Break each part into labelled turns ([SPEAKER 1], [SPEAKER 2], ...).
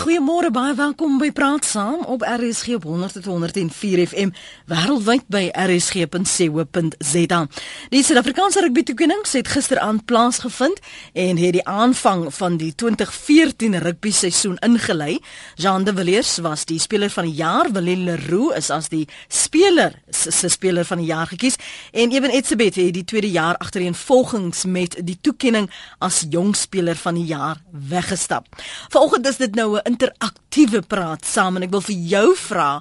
[SPEAKER 1] Goeiemôre, baie welkom by Praat Saam op RSG op 100.104 FM wêreldwyd by rsg.co.za. Die Suid-Afrikaanse rugby toekennings het gisteraand plaasgevind en het die aanvang van die 2014 rugby seisoen ingelei. Jean de Villiers was die speler van die jaar, Willem Leroux is as die speler se speler van die jaar gekies en Eben Etzebeth het die tweede jaar agtereenvolgens met die toekenning as jong speler van die jaar weggestap. Vanoggend is dit nou 'n interaktiewe praat saam en ek wil vir jou vra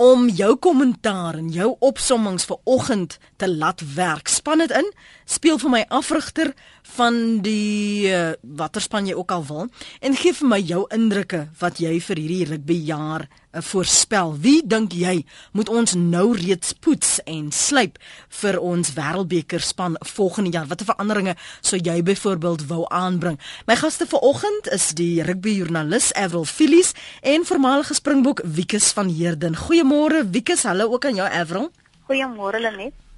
[SPEAKER 1] om jou kommentaar en jou opsommings vir oggend te laat werk. Span dit in. Speel vir my afrigter van die uh, waterspan jy ook al wil en gee vir my jou indrukke wat jy vir hierdie rugbyjaar uh, voorspel. Wie dink jy moet ons nou reeds poets en slyp vir ons wêreldbeker span volgende jaar? Watter veranderinge sou jy byvoorbeeld wou aanbring? My gaste vanoggend is die rugbyjoernalis Avril Phillies en voormalige Springbok Wikus van Heerden. Goeiemôre Wikus, hallo ook aan jou Avril.
[SPEAKER 2] Goeiemôre Lenet.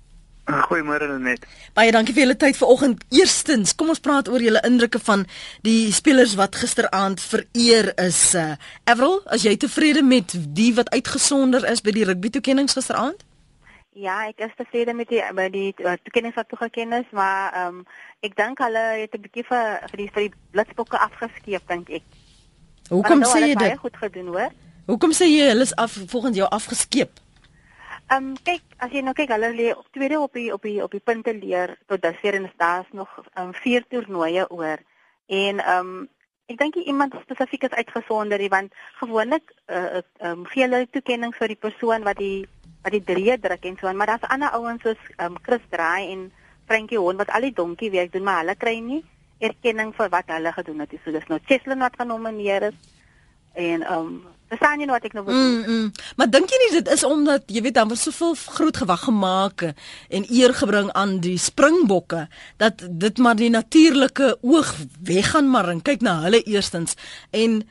[SPEAKER 3] Goeiemôre net.
[SPEAKER 1] Baie dankie vir julle tyd vanoggend. Eerstens, kom ons praat oor julle indrukke van die spelers wat gisteraand vereer is. Uh, Avril, as jy tevrede met die wat uitgesonder is by die rugby toekenninge gisteraand?
[SPEAKER 2] Ja, ek is tevrede met die by die uh, toekenninge wat toegekend is, maar ehm um, ek dink hulle het 'n bietjie vir vir die vir die blitsbokke afgeskeep dink ek.
[SPEAKER 1] Hoekom sê jy dit?
[SPEAKER 2] Baie goed gedoen, hoor.
[SPEAKER 1] Hoekom sê jy hulle is af volgens jou afgeskeep?
[SPEAKER 2] Ehm um, kyk, as jy nou kyk, hulle lê op tweede op die op die op die punte leer tot dusver en daar's nog um, vier toernooie oor. En ehm um, ek dink iemand spesifiek is uitgesonder, want gewoonlik eh uh, ehm um, gee hulle toekenning vir die persoon wat die wat die drie druk en so aan, maar daar's ander ouens soos ehm um, Chris Draai en Frankie Hon wat al die donkie werk doen, maar hulle kry nie erkenning vir wat hulle gedoen het. So dis nou Cheslin wat genomineer is en ehm um, Verstaan jy nou wat ek nou bedoel? Mm, mm.
[SPEAKER 1] Maar dink jy nie dit is omdat jy weet dan was soveel groot gewag gemaak en eer gebring aan die springbokke dat dit maar die natuurlike oog weggaan maar en kyk na hulle eerstens en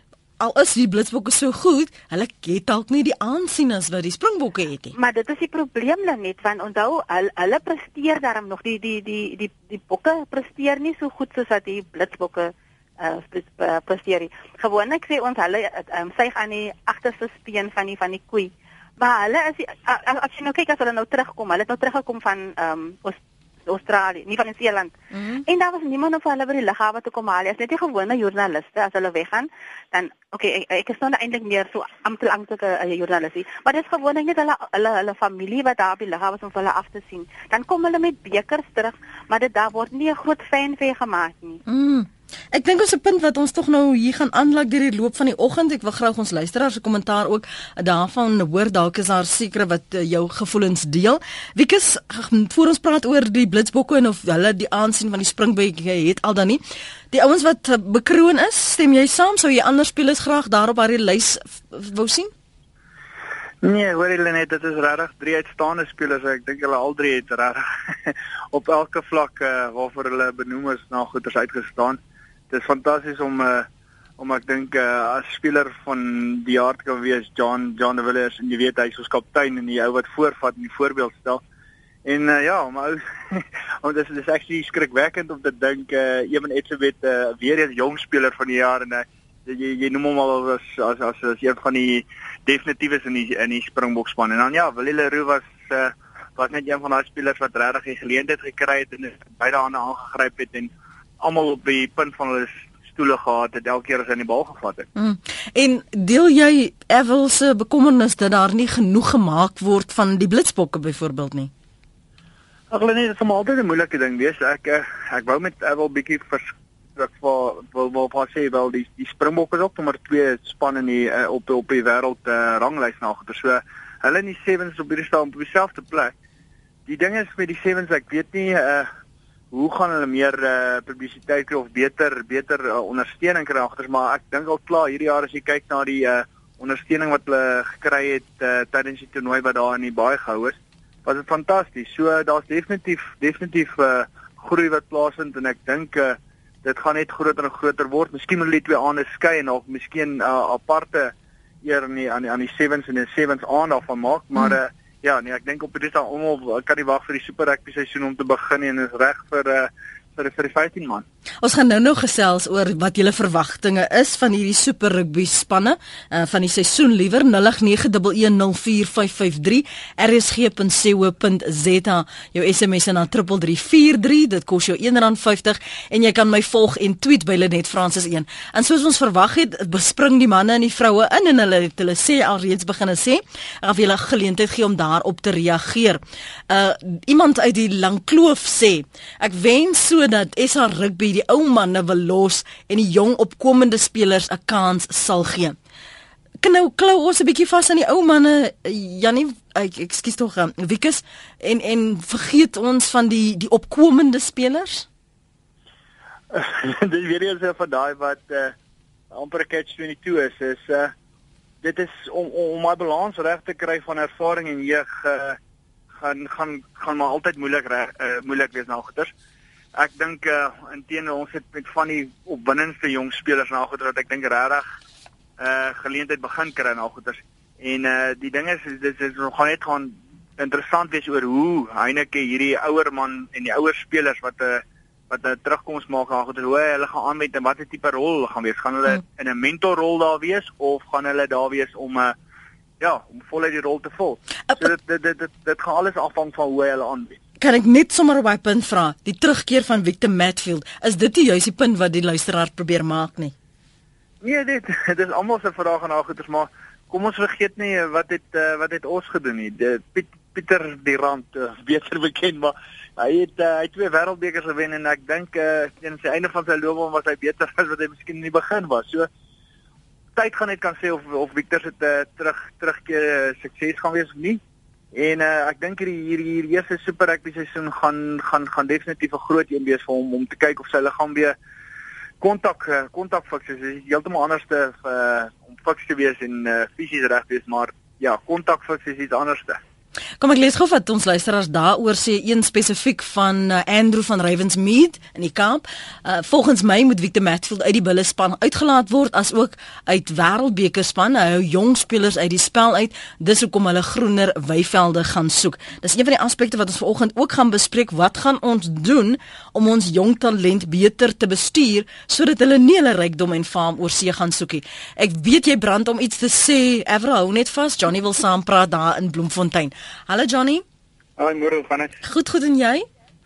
[SPEAKER 1] al is die blitsbokke so goed, hulle het dalk nie die aansien as wat die springbokke het nie.
[SPEAKER 2] Maar dit is die probleem net want onthou hulle, hulle presteer daarom nog die die die die die bokke presteer nie so goed soos wat die blitsbokke uh presteer. Gewoonlik sê ons hulle um, syg aan die agterste speen van die van die koei. Maar hulle is die, as, as jy nou kyk as hulle nou terugkom, hulle het nou teruggekom van ehm um, Australië, nie van Nieu-Seeland. Mm -hmm. En daar was niemand op hulle by die lughawe toe kom haal. Dit is net die gewone joernaliste as hulle weggaan, dan okay, ek, ek is nou eintlik meer so amptelike uh, joernalisie, maar dit is gewoonlik net hulle hulle hulle familie wat daar by die lughawe is om hulle af te sien. Dan kom hulle met bekers terug, maar dit daar word nie 'n groot fanfare gemaak nie.
[SPEAKER 1] Mm. Ek dink ons 'n punt wat ons tog nou hier gaan aanlaag deur die loop van die oggend. Ek wil graag ons luisteraars se kommentaar ook daarvan hoor. Dalk is daar sekere wat uh, jou gevoelens deel. Wiekus voor ons praat oor die blitsbokke en of hulle die aansien van die springbokke het al dan nie. Die ouens wat uh, bekroon is, stem jy saam? Sou jy ander spelers graag daarop haar lys wou sien?
[SPEAKER 3] Nee, hoor julle net, dit is regtig drie uitstaande spelers. Ek dink hulle al drie het regtig op elke vlak uh, waarvoor hulle benoem is na goeders uitgestaan dis fantasties om uh om ek dink uh as speler van die jaar te kan wees John John de Villiers en jy weet hy's ons kaptein en die ou wat voorvat en die voorbeeld stel. En uh, ja, maar om dis dis actually skrikwekkend om te dink uh Ewen Etzebeth uh, weer 'n jong speler van die jaar en uh, jy jy noem hom al as as as, as een van die definitiefes in die in die Springbok span. En dan ja, Willie Leroux was uh was net een van daai spelers wat regtig die geleentheid gekry het en beide hande aangegryp het en almal op die punt van hulle stoele gehad het elke keer as hy in die bal gevat het. Mm.
[SPEAKER 1] En deel jy Evel se bekommernis dat daar nie genoeg gemaak word van die blitsbokke byvoorbeeld nie?
[SPEAKER 3] Ag nee, dit is maar altyd 'n moeilike ding wees. Ek eh, ek wou met Evel bietjie verskrik vir wil wil pas sê wel die die Springbokke is ook nommer 2 span in die uh, op op die wêreld uh, ranglys nagter. So hulle in die 7s op hierdie staan op dieselfde plek. Die ding is met die 7s, ek weet nie uh hoe gaan hulle meer uh, publisiteit kry of beter beter uh, ondersteuning kry agter maar ek dink al klaar hierdie jaar as jy kyk na die uh, ondersteuning wat hulle gekry het uh, tydens die toernooi wat daar in die baie gehou is was dit fantasties. So daar's definitief definitief uh, groei wat plaasvind en ek dink uh, dit gaan net groter en groter word. Miskien moet hulle twee aande skei en of miskien uh, aparte eer in die, aan die aan die 7s en die 7s aand af van maak maar hmm. uh, Ja, nee, ek dink op dit is almal kan nie wag vir die Super Rugby seisoen om te begin en is reg vir uh vir vir die 15 man.
[SPEAKER 1] Ons gaan nou nog gesels oor wat julle verwagtinge is van hierdie super rugby spanne uh, van die seisoen liewer 0891104553 rsg.co.za jou SMS na 3343 dit kos jou R1.50 en jy kan my volg en tweet by Lenet Francis 1 en soos ons verwag het bespring die manne en die vroue in en hulle het hulle sê alreeds begine sê of jy hulle geleentheid gee om daarop te reageer. Uh, iemand uit die Langkloof sê ek wens sodat SA rugby die ou manne wil los en die jong opkomende spelers 'n kans sal gee. Nou klou ons 'n bietjie vas aan die ou manne Jannie ek ekskuus tog um, Wikus en en vergeet ons van die die opkomende spelers?
[SPEAKER 3] Dis weer eens van daai wat uh, amper catch 22 is is uh, dit is om om my balans reg te kry van ervaring en jeug uh, gaan gaan gaan maar altyd moeilik reg uh, moeilik wees na goeters. Ek dink uh, inteenoor ons het met van die opwindendste jong spelers na goeie dat ek dink regtig uh geleentheid begin kry na goeie. En uh die ding is dis is nog gaan net gaan interessant wees oor hoe Heineke hierdie ouer man en die ouer spelers wat 'n uh, wat 'n terugkoms maak na goeie hoe hulle gaan aanwend en watter tipe rol gaan wees. Gaan hulle hmm. in 'n mentorrol daar wees of gaan hulle daar wees om 'n uh, ja, om voluit die rol te vul. So dit dit dit dit, dit gaan alles afhang van hoe hulle aanwend
[SPEAKER 1] kan ek net sommer op my punt vra, die terugkeer van Victor Matfield, is dit die juiste punt wat die luisteraar probeer maak nie?
[SPEAKER 3] Nee, dit dit is almal se vrae en agters, maar kom ons vergeet nie wat het uh, wat het ons gedoen nie. Piet, Pieter Durant, uh, beter bekend, maar hy het uh, hy twee wêreldbekers gewen en ek dink uh, teen sy einde van sy loopbaan was hy beter as wat hy miskien in die begin was. So tyd gaan net kan sê of of Victor se uh, terug terugkeer uh, sukses gaan wees of nie. En uh, ek dink hierdie hierdie hierdie eerste super rugby seisoen gaan gaan gaan definitief 'n groot een wees vir hom om te kyk of sy liggaam weer kontak eh, kontak fiks is heeltemal anders te uh, om fiks te wees en uh, fisies reg wees maar ja kontak fiks is iets anderste.
[SPEAKER 1] Kom ek lees gou wat ons luisteraars daaroor sê een spesifiek van uh, Andrew van Ravensmead in die kamp. Uh, volgens my moet Victor Matfield uit die bulle span uitgelaat word as ook uit wêreldbeker span. Hy hou jong spelers uit die spel uit. Dis hoekom hulle groener weivelde gaan soek. Dis een van die aspekte wat ons vanoggend ook gaan bespreek. Wat gaan ons doen om ons jong talent beter te bestuur sodat hulle nie hulle rykdom en faam oor see gaan soek nie. Ek weet jy brand om iets te sê. Evra, hou net vas. Johnny wil saam praat daar in Bloemfontein. Hallo Johnny.
[SPEAKER 4] Hoi môre van dit.
[SPEAKER 1] Goed goed en jy?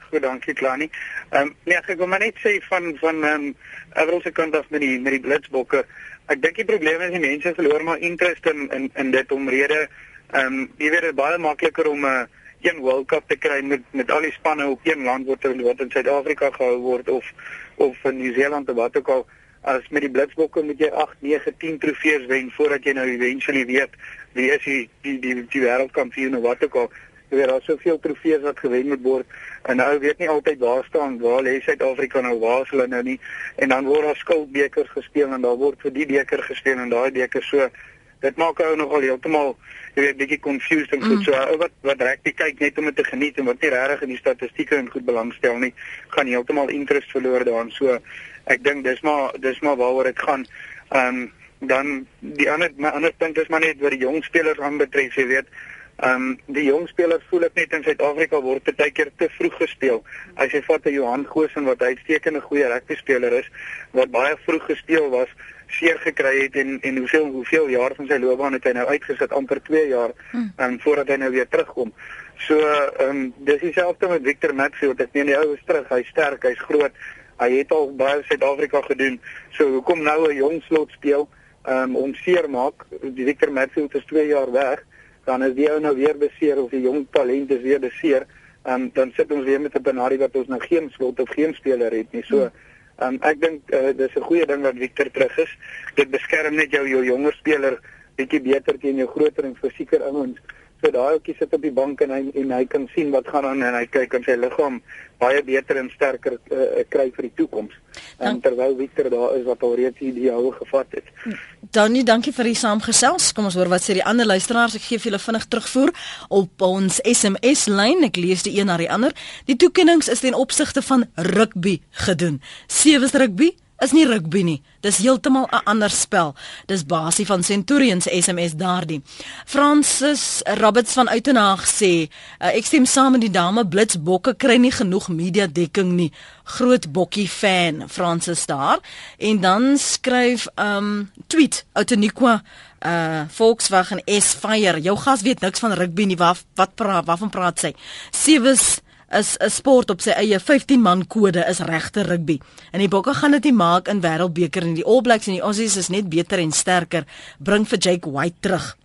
[SPEAKER 4] Goed, dankie Klani. Ehm um, nee, ek wil maar net sê van van ehm um, Everal se kant af met die met die blitsbokke. Ek dink die probleem is die mense verloor maar interest in in in dit omrede ehm um, jy weet dit is baie makliker om 'n uh, een World Cup te kry met met al die spanne op een land wat wat in Suid-Afrika gehou word of of in Nieu-Seeland of wat ook al as met die blitsbokke moet jy 8, 9, 10 trofees wen voordat jy nou eventually weet wie is die die die, die wêreldkampioen of wat ook al. Jy weet daar's soveel trofees wat gewen moet word. En nou weet nie altyd waar staan waar lê Suid-Afrika nou waar is hulle nou nie. En dan word daar skuldbekers gespeel en daar word vir die beker gespeel en daai beker. So dit maak ou nogal heeltemal jy weet bietjie confused en goed. Mm. so ou wat wat reg die kyk net om dit te geniet en wat nie regtig in die statistieke en goed belangstel nie gaan heeltemal interest verloor daarin so ek dink dis maar dis maar waaroor dit gaan. Ehm um, dan die ander my ander punt is maar net wat die jong spelers aanbetref, jy weet. Ehm um, die jong spelers voel ek net in Suid-Afrika word baie keer te vroeg gespeel. As jy vat 'n Johan Goosen wat uitstekende goeie rugby speler is, wat baie vroeg gespeel was, seer gekry het en en hoeveel hoeveel jaar van sy loopbaan het hy nou uitgesit amper 2 jaar en hm. um, voordat hy nou weer terugkom. So ehm um, dis dieselfde met Victor Matfield. Ek meen die ou is terug, hy's sterk, hy's groot. Hy het al baie Suid-Afrika gedoen. So hoekom nou 'n jong slot speel? Um, om seer maak. Die Victor Matfield is 2 jaar weg. Dan is die ou nou weer beseer of die jong talent is weer beseer. Um, dan sit ons weer met 'n benarie wat ons nou geen slot of geen speler het nie. So um, ek dink uh, dis 'n goeie ding dat Victor terug is. Dit beskerm net jou jou jonger speler bietjie beter teen jou groter en fisieker ouens. So daai ouetjie sit op die bank en hy en hy kan sien wat gaan aan en hy kyk aan sy liggaam baie beter en sterker uh, kry vir die toekoms. En terwyl Victor daar is wat alreeds hierdie houe gevat het.
[SPEAKER 1] Danny, dankie vir die saamgesels. Kom ons hoor wat sê die ander luisteraars. Ek gee vir julle vinnig terugvoer op ons SMS lyn. Ek lees die een na die ander. Die toekennings is ten opsigte van rugby gedoen. Sewe rugby is nie rugby nie. Dis heeltemal 'n ander spel. Dis basie van Centurion se SMS daardie. Francis Roberts van Uitenhaag sê, uh, ek stem saam met die dame Blitsbokke kry nie genoeg media dekking nie. Groot bokkie fan Francis daar. En dan skryf um tweet Outeniqua uh Volkswagen S Fire. Jou gas weet niks van rugby nie. Wat wat praat waarvan praat sy? Sewes is 'n sport op sy eie 15 man kode is regte rugby. En die Bokke gaan dit nie maak in Wêreldbeker en die All Blacks en die Aussies is net beter en sterker. Bring vir Jake White terug.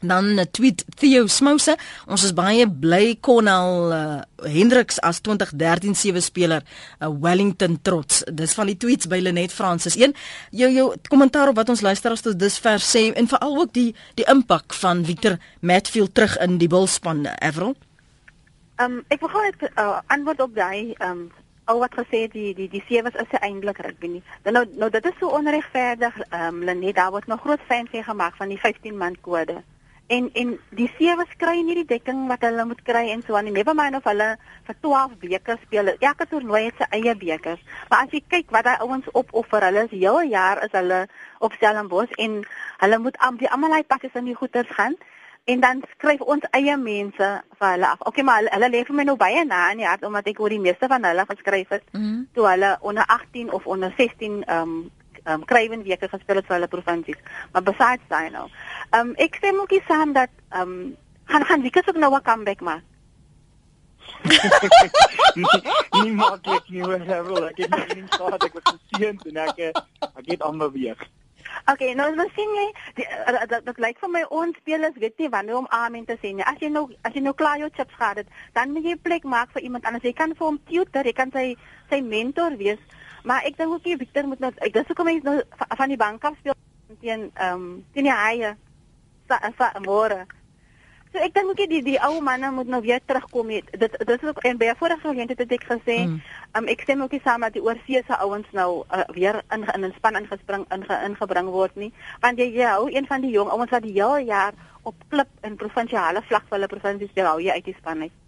[SPEAKER 1] Dan 'n tweet Theo Smouse, ons is baie bly Connell uh, Hendricks as 2013 sewe speler 'n uh, Wellington trots. Dis van die tweets by Lenet Francis. Een jou jou kommentaar op wat ons luisteraars tot dusver sê en veral ook die die impak van Victor Matfield terug in die Bullspan Avril.
[SPEAKER 2] Ehm um, ek wil gou net uh, antwoord op daai ehm um, al wat gesê die die die sewes is eintlik rugby nie. Dan nou nou dit is so onregverdig. Ehm um, Lenet daar word nog groot fansie gemaak van die 15 man kode. En en die sewes kry nie die dekking wat hulle moet kry en so aan. Never mind of hulle vir 12 weke speel. Elke toernooi het sy eie bekers. Maar as jy kyk wat daai ouens opoffer, hulle is hele jaar is hulle op Stellenbosch en hulle moet am die almal hy passies in die goeters gaan en dan skryf ons eie mense vir hulle af. Okay, maar hulle, hulle lê vir my nou baie na in die hart omdat ek oor die meeste van hulle geskryf het. Mm -hmm. Toe hulle onder 18 of onder 16 ehm um, ehm um, krywen weke gespeel het vir hulle provinsies. Maar besides daai nou. Ehm um, ek sê mookie saam dat ehm um, gaan gaan wie kasop nou 'n comeback maak.
[SPEAKER 5] nie maak ek nie hoor, ek het nie eens gehad ek was geseën en ek ek het aanbeweeg.
[SPEAKER 2] Okay, nou dan sien jy eh, dat dit lyk vir my ons spelers weet nie wanneer om amen te sê nie. As jy nou as jy nou klaar jou chips gehad het, dan moet jy plek maak vir iemand anders. Jy kan vir hom tutor, jy kan sy sy mentor wees. Maar ek dink ook jy Victor moet nou ek dis hoekom hy nou van die bank af speel teen ehm um, teen die haie. Sa sa môre. So ek dink ook die die ou manne moet nou weer terugkom dit dit is ook en by vorige geleentheid het ek gesê mm. um, ek stem ook nie saam dat die oorseese ouens nou uh, weer in in 'n span ingespring inge, ingebring word nie. Want jy jou een van die jong ouens wat die hele jaar op klip in provinsiale vlak vir hulle provinsies jy hou jy uit die span uit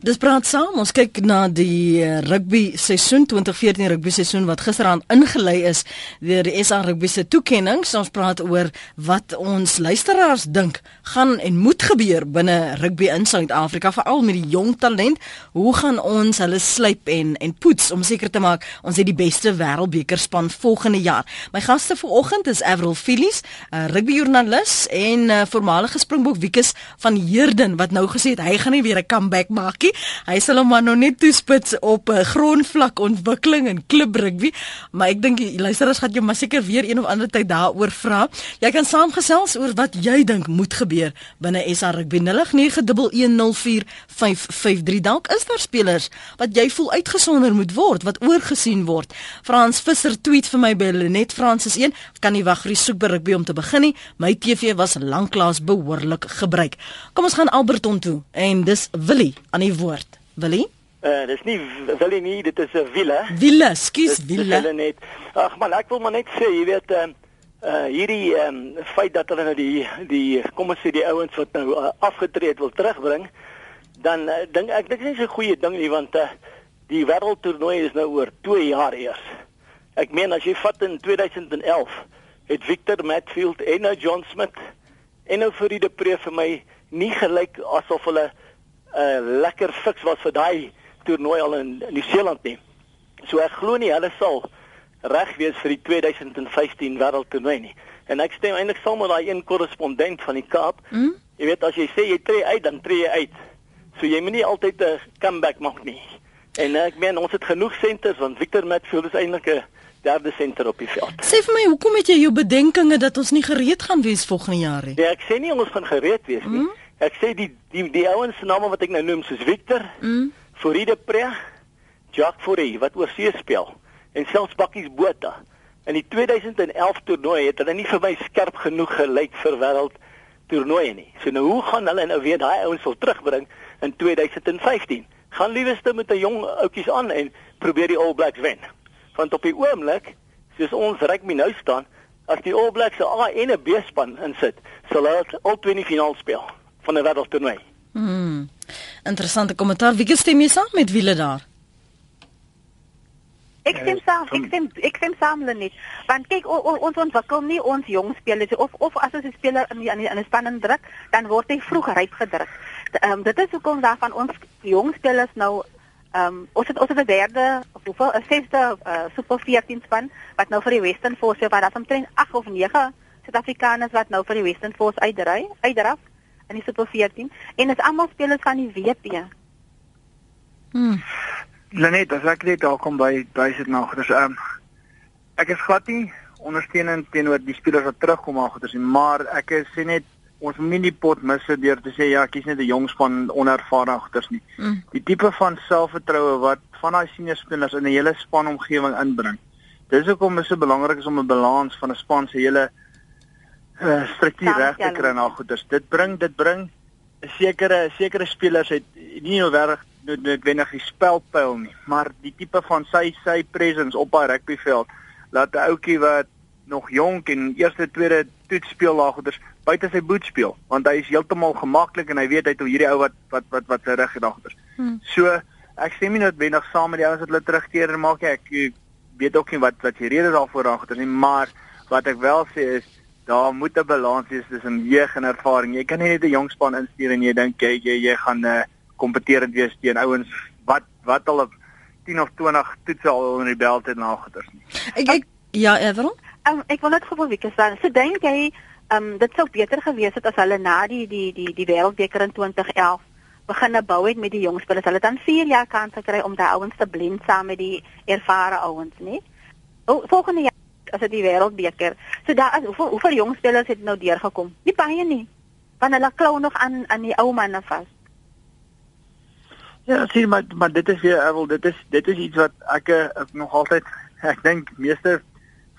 [SPEAKER 1] Dis praat saam. Ons kyk na die eh, rugby seisoen 2014 rugby seisoen wat gisteraand ingelei is deur die SA rugby se toekenning. Ons praat oor wat ons luisteraars dink gaan en moet gebeur binne rugby in Suid-Afrika, veral met die jong talent. Hoe gaan ons hulle slyp en en poets om seker te maak ons het die beste wêreldbeker span volgende jaar. My gaste vanoggend is Avril Phillies, 'n rugbyjoernalis en 'n voormalige Springbok Wiekes van Heerden wat nou gesê het hy gaan nie weer 'n comeback maak nie. Hy sal hom maar nog net toespits op uh, grondvlak ontwikkeling en klub rugby, maar ek dink die luisteraars gaan jou maar seker weer een of ander tyd daaroor vra. Jy kan saamgesels oor wat jy dink moet gebeur binne SA Rugby 0891104553. Dalk is daar spelers wat jy voel uitgesonder moet word, wat oorgesien word. Frans Visser tweet vir my by Lenet Francis 1, kan nie wag vir die soek by rugby om te begin nie. My TV was lanklaas behoorlik gebruik. Kom ons gaan Alberton toe en dis Willie aan die woord. Willie?
[SPEAKER 6] Uh, dis nie Willie nie, dit is 'n wiele.
[SPEAKER 1] Wiele, skus wiele.
[SPEAKER 6] net. Ag man, ek wil maar net sê, jy weet, uh, uh hierdie um, feit dat hulle nou die die kom ons sê die ouens wat nou uh, afgetree het wil terugbring, dan uh, dink ek dit is nie so 'n goeie ding nie want uh, die wêreldtoernooi is nou oor 2 jaar eers. Ek meen as jy vat in 2011 het Victor Matfield en nou John Smith en nou vir die Depree vir my nie gelyk asof hulle 'n uh, lekker fiks was vir daai toernooi al in Nieu-Seeland nie. So ek glo nie hulle sal reg wees vir die 2015 wêreldtoernooi nie. En ek stem eintlik saam met daai een korrespondent van die Kaap. Mm? Jy weet as jy sê jy tree uit, dan tree jy uit. So jy moet nie altyd 'n comeback maak nie. En ek meen ons het genoeg senters want Victor Matfield is eintlik 'n derde senter op die veld.
[SPEAKER 1] Sê vir my, hoekom het jy jou bedenkinge dat ons nie gereed gaan wees volgende jaar nie?
[SPEAKER 6] Nee, ek sê nie ons gaan gereed wees nie. Mm? Ek sê die die die ouens se name wat ek nou noem soos Victor, mm. Floride Pre, Jacques Fourie wat oor see speel en selfs Bakkies Botha. In die 2011 toernooi het hulle nie vir my skerp genoeg gelyk vir wêreld toernooie nie. So nou hoe gaan hulle nou weer daai ouens wil terugbring in 2015? Gaan lieweste met 'n jong ouetjies aan en probeer die All Blacks wen. Want op die oomblik, soos ons rugby nou staan, as die All Blacks 'n A en 'n B span insit, sal hulle al twee in die finaal speel van 'n wêreldtoernooi.
[SPEAKER 1] Hmm. Interessante kommentaar. Wie gestem jy saam met wiele daar?
[SPEAKER 2] Ek stem saam, ek stem ek stem saam net. Want kyk o, o, ons ontwikkel nie ons jong spelers of of as ons 'n speler in die, in 'n span druk, dan word hy vroeg ryp gedruk. Ehm um, dit is hoekom daarvan ons jong spelers nou ehm um, ons het ons het 'n derde of hoeveel 'n sesde uh, super 14 span wat nou vir die Western Force wat daar omtrent 8 of 9 Suid-Afrikaners wat nou vir die Western Force uitdry, uitdraf in die super 14 en is almal spelers van die WP.
[SPEAKER 3] Hmm. Lenet, as ek net daar kom by by sit nou, dis ehm um, ek is glad nie ondersteunend teenoor die spelers wat terugkom maar goeders nie, maar ek sê net ons moet nie pot mis deur te sê ja, kies net 'n jong span onervare goeders nie. Mm. Die tipe van selfvertroue wat van daai senior spelers in 'n hele span omgewing inbring. Dis hoekom is dit so belangrik is om 'n balans van 'n span se hele uh, struktuur reg te kry na goeders. Dit bring dit bring sekere sekere spelers het nie noodwendig noodwendig die spelpyl nie, maar die tipe van sy sy presence op haar rugbyveld laat 'n ouetjie wat nog jonk en eerste tweede toets speel daar goeders buite sy boot speel want hy is heeltemal gemaklik en hy weet hy het hierdie ou wat wat wat wat sy reg gedag het. Hmm. So ek stem nie noodwendig saam met die ouens wat hulle terugkeer en maak ek weet ook nie wat wat die rede daarvoor daar goeders nie, maar wat ek wel sê is daar moet 'n balans wees tussen jeug en ervaring. Jy kan nie net 'n jong span instuur en jy dink jy jy, jy gaan 'n uh, kompeterend wees teen ouens wat wat al 10 of 20 toetse al in die belt het nageters nie.
[SPEAKER 1] Ek ek ja, Everon?
[SPEAKER 2] Um, ek wil net gou vir Wieke sê, so dink jy ehm um, dit sou beter gewees het as hulle na die die die die wêreldbeker in 2011 begin bou het met die jong spelers. Hulle dan 4 jaar kans gekry om daai ouens te blend saam met die ervare ouens, nie? O, volgende jaar as dit die wêreldbeker. So daar is hoeveel hoeveel jong spelers het nou deurgekom? Nie baie nie. Want hulle klou nog aan aan die ou manne vas.
[SPEAKER 3] Ja, sien maar maar dit is weer ek wil dit is dit is iets wat ek ek nog altyd ek dink meeste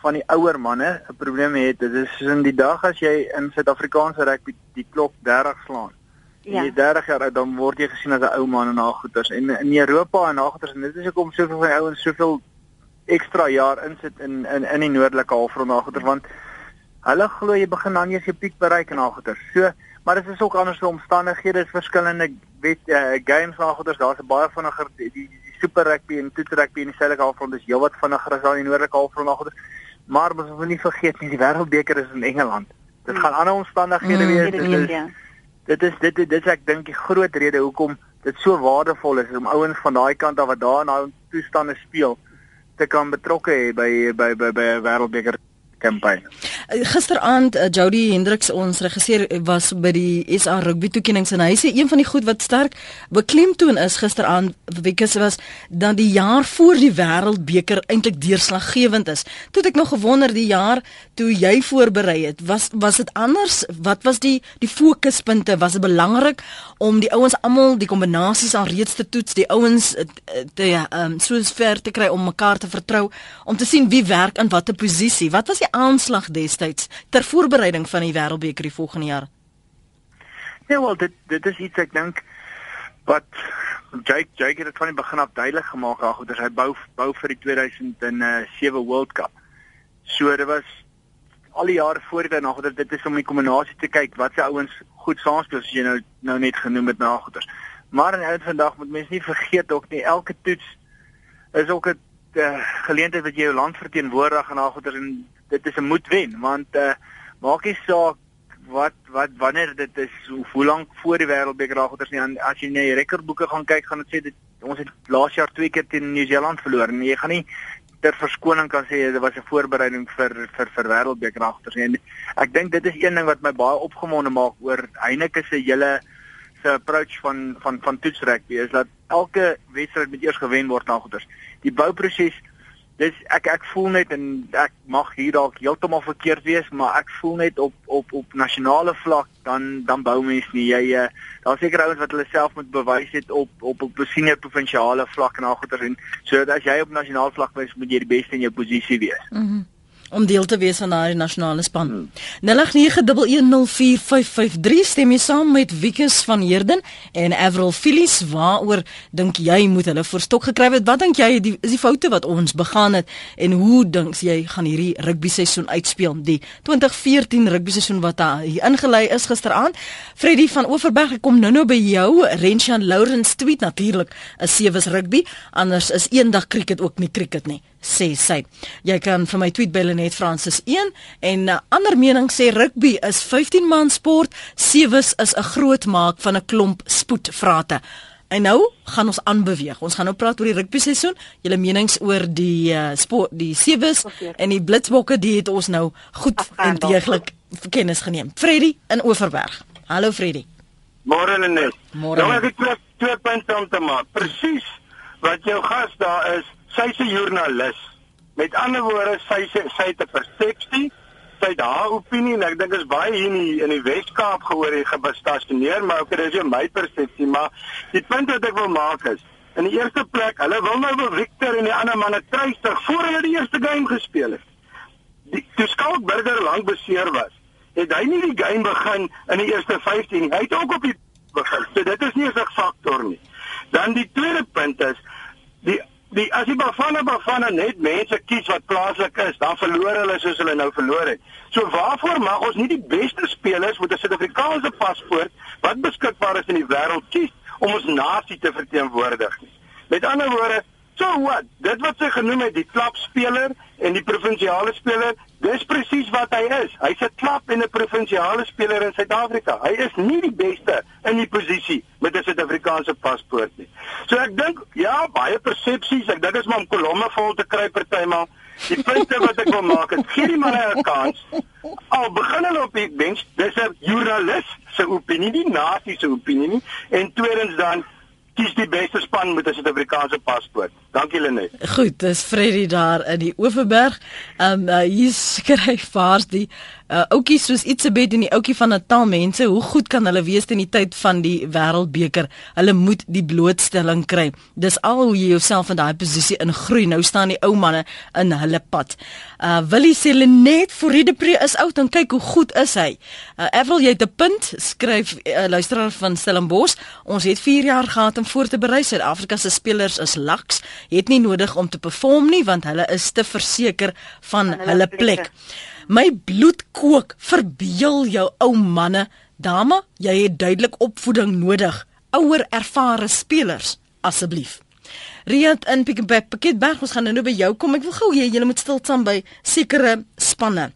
[SPEAKER 3] van die ouer manne 'n probleem het. Dit is soos in die dag as jy in Suid-Afrikaanse rugby die klok 30 slaan. Ja. En jy 30 jaar oud dan word jy gesien as 'n ou man en nagoeters. En in Europa en nagoeters en dit is hoekom soveel van die ouens soveel ekstra jaar insit in in in die noordelike halfrond nagoeters want hulle glo jy begin dan eers jou piek bereik en nagoeters. So maar dit is ook anders vir omstandighede, is verskillende weet uh, games nagoeders, daar's 'n baie vinniger die, die, die super rugby en toets rugby in die suidelike halfrond is heelwat vinniger as daar in die noordelike halfrond nagoeders. Maar ons moet nie vergeet nie, die wêreldbeker is in Engeland. Dit gaan ander omstandighede mm, wees. Dit is, ja. dit is dit dit, dit is ek dink die groot rede hoekom dit so waardevol is om ouens van daai kant af wat daar in daai toestande speel te kan betrokke hê by by by 'n wêreldbeker kampanje.
[SPEAKER 1] Eh, gisteraand uh, Jody Hendriks ons regisseur was by die SA rugby toekenninge en hy sê een van die goed wat sterk beklemtoon is gisteraand weekes was dan die jaar voor die wêreldbeker eintlik deurslaggewend is. Toe ek nog gewonder die jaar toe jy voorberei het, was was dit anders? Wat was die die fokuspunte? Was dit belangrik om die ouens almal die kombinasies al reeds te toets, die ouens eh, te ehm um, so ver te kry om mekaar te vertrou om te sien wie werk in watter posisie? Wat was die aanslag destyds ter voorbereiding van die Wêreldbeker die volgende jaar?
[SPEAKER 3] Ja, wel dit dit is iets ek dink wat Jake Jake het van die begin af duidelik gemaak ag dat hy bou bou vir die 2007 World Cup. So dit was al die jare voor dit nog dat dit is om die kombinasie te kyk wat se ouens goed saamspeel soos jy nou nou net genoem het na goeders. Maar in uit vandag moet mense nie vergeet ook nie elke toets is ook 'n uh, geleentheid wat jy jou land verteenwoordig en na goeders en dit is 'n moet wen want uh, maak nie saak wat wat wanneer dit is hoe, hoe lank voor die wêreldbeker ragoters nie as jy na die rekordboeke gaan kyk gaan dit sê dit ons het laas jaar twee keer teen Nieu-Seeland verloor en jy gaan nie ter verskoning kan sê dit was 'n voorbereiding vir vir vir wêreldbeker ragoters en ek dink dit is een ding wat my baie opgewonde maak oor Heineke se hele se approach van van van toetsrugby is dat elke wedstryd moet eers gewen word ragoters die bouproses dis ek ek voel net en ek mag hier dalk heeltemal verkeerd wees, maar ek voel net op op op nasionale vlak dan dan bou mens nie jy uh, daar seker ouens wat hulle self moet bewys het op op op senior provinsiale vlak en al goeie en sodat as jy op nasionale vlak wees moet jy die beste in jou posisie wees.
[SPEAKER 1] Mhm. Mm om deel te wees van daardie nasionale span. Hmm. 0891104553 stem jy saam met Wikus van Heerden en Avril Phillies waaroor dink jy moet hulle voorstok gekry het? Wat dink jy die, is die foute wat ons begaan het en hoe dink jy gaan hierdie rugby seisoen uitspeel? Die 2014 rugby seisoen wat hier ingelei is gisteraand. Freddy van Overberg kom nou-nou by jou. Renshan Lawrence tweet natuurlik 'n sewees rugby, anders is eendag cricket ook nie cricket nie sê sy. Jy kan vir my tweet by Lenet Francis 1 en 'n uh, ander mening sê rugby is 15 man sport, sewes is 'n groot maak van 'n klomp spoedvrate. En nou gaan ons aanbeweeg. Ons gaan nou praat oor die rugby seisoen. Julle menings oor die uh, sport, die sewes en die blitsbokke, die het ons nou goed en deeglik kennis geneem. Freddy in Oeverberg. Hallo Freddy.
[SPEAKER 7] Môre Lenet.
[SPEAKER 1] Môre.
[SPEAKER 7] Nou ek het twee, twee punte om te maak. Presies wat jou gas daar is sy's 'n joernalis. Met ander woorde, sy sê sy het 'n persepsie, sy het haar opinie en ek dink is baie hier in die, in die Wes-Kaap gehoor en gestasioneer, maar okay, dis my persepsie, maar die punt wat ek wil maak is In die eerste plek, hulle wil nou vir Victor en die ander manne trystig voor hulle die eerste game gespeel het. Die toe Skalk Burger lank beseer was, het hy nie die game begin in die eerste 15 nie. Hy het ook op die begin. So dit is nie 'n faktor nie. Dan die tweede punt is die die as die Bafana Bafana net mense kies wat plaaslik is, dan verloor hulle soos hulle nou verloor het. So waarvoor mag ons nie die beste spelers met 'n Suid-Afrikaanse paspoort wat beskikbaar is in die wêreld kies om ons nasie te verteenwoordig nie? Met ander woorde, so wat? Dit wat sy genoem het, die klapspeler en die provinsiale speler, dis presies wat hy is. Hy's 'n klap en 'n provinsiale speler in Suid-Afrika. Hy is nie die beste in die posisie met 'n Suid-Afrikaanse paspoort nie. So ek dink ja, baie persepsies. Ek dink dit is maar om kolomme vol te kry partymal. Die punte wat ek wil maak is gee die manne 'n kans. Al begin hulle op die bench, dis 'n joernalis se opinie, nie nasie se opinie nie. En tweedens dan kies die beste span met 'n Suid-Afrikaanse paspoort. Dankie Lenet.
[SPEAKER 1] Goed, dis Freddy daar in die Oeverberg. Ehm um, uh, hier skryf vaars die uh, ouetjie soos Itzebed en die ouetjie van Natal mense, hoe goed kan hulle wees in die tyd van die Wêreldbeker? Hulle moet die blootstelling kry. Dis al hoe jy jouself in daai posisie ingroei. Nou staan die ou manne in hulle pad. Uh Willie sê net vir Riedepre is oud en kyk hoe goed is hy. Uh Avril jy het 'n punt, skryf uh, luisteraar van Stellenbosch. Ons het 4 jaar gehad om voor te berei. Suid-Afrika se spelers is laks, het nie nodig om te perform nie want hulle is te verseker van, van hulle, hulle plek. plek. My bloed kook. Verbeel jou ou manne, dame, jy het duidelik opvoeding nodig. Ouer ervare spelers, asseblief. Riant in Piketberg, ons gaan nou by jou kom. Ek wil gou hê jy moet stil staan by sekere spanne.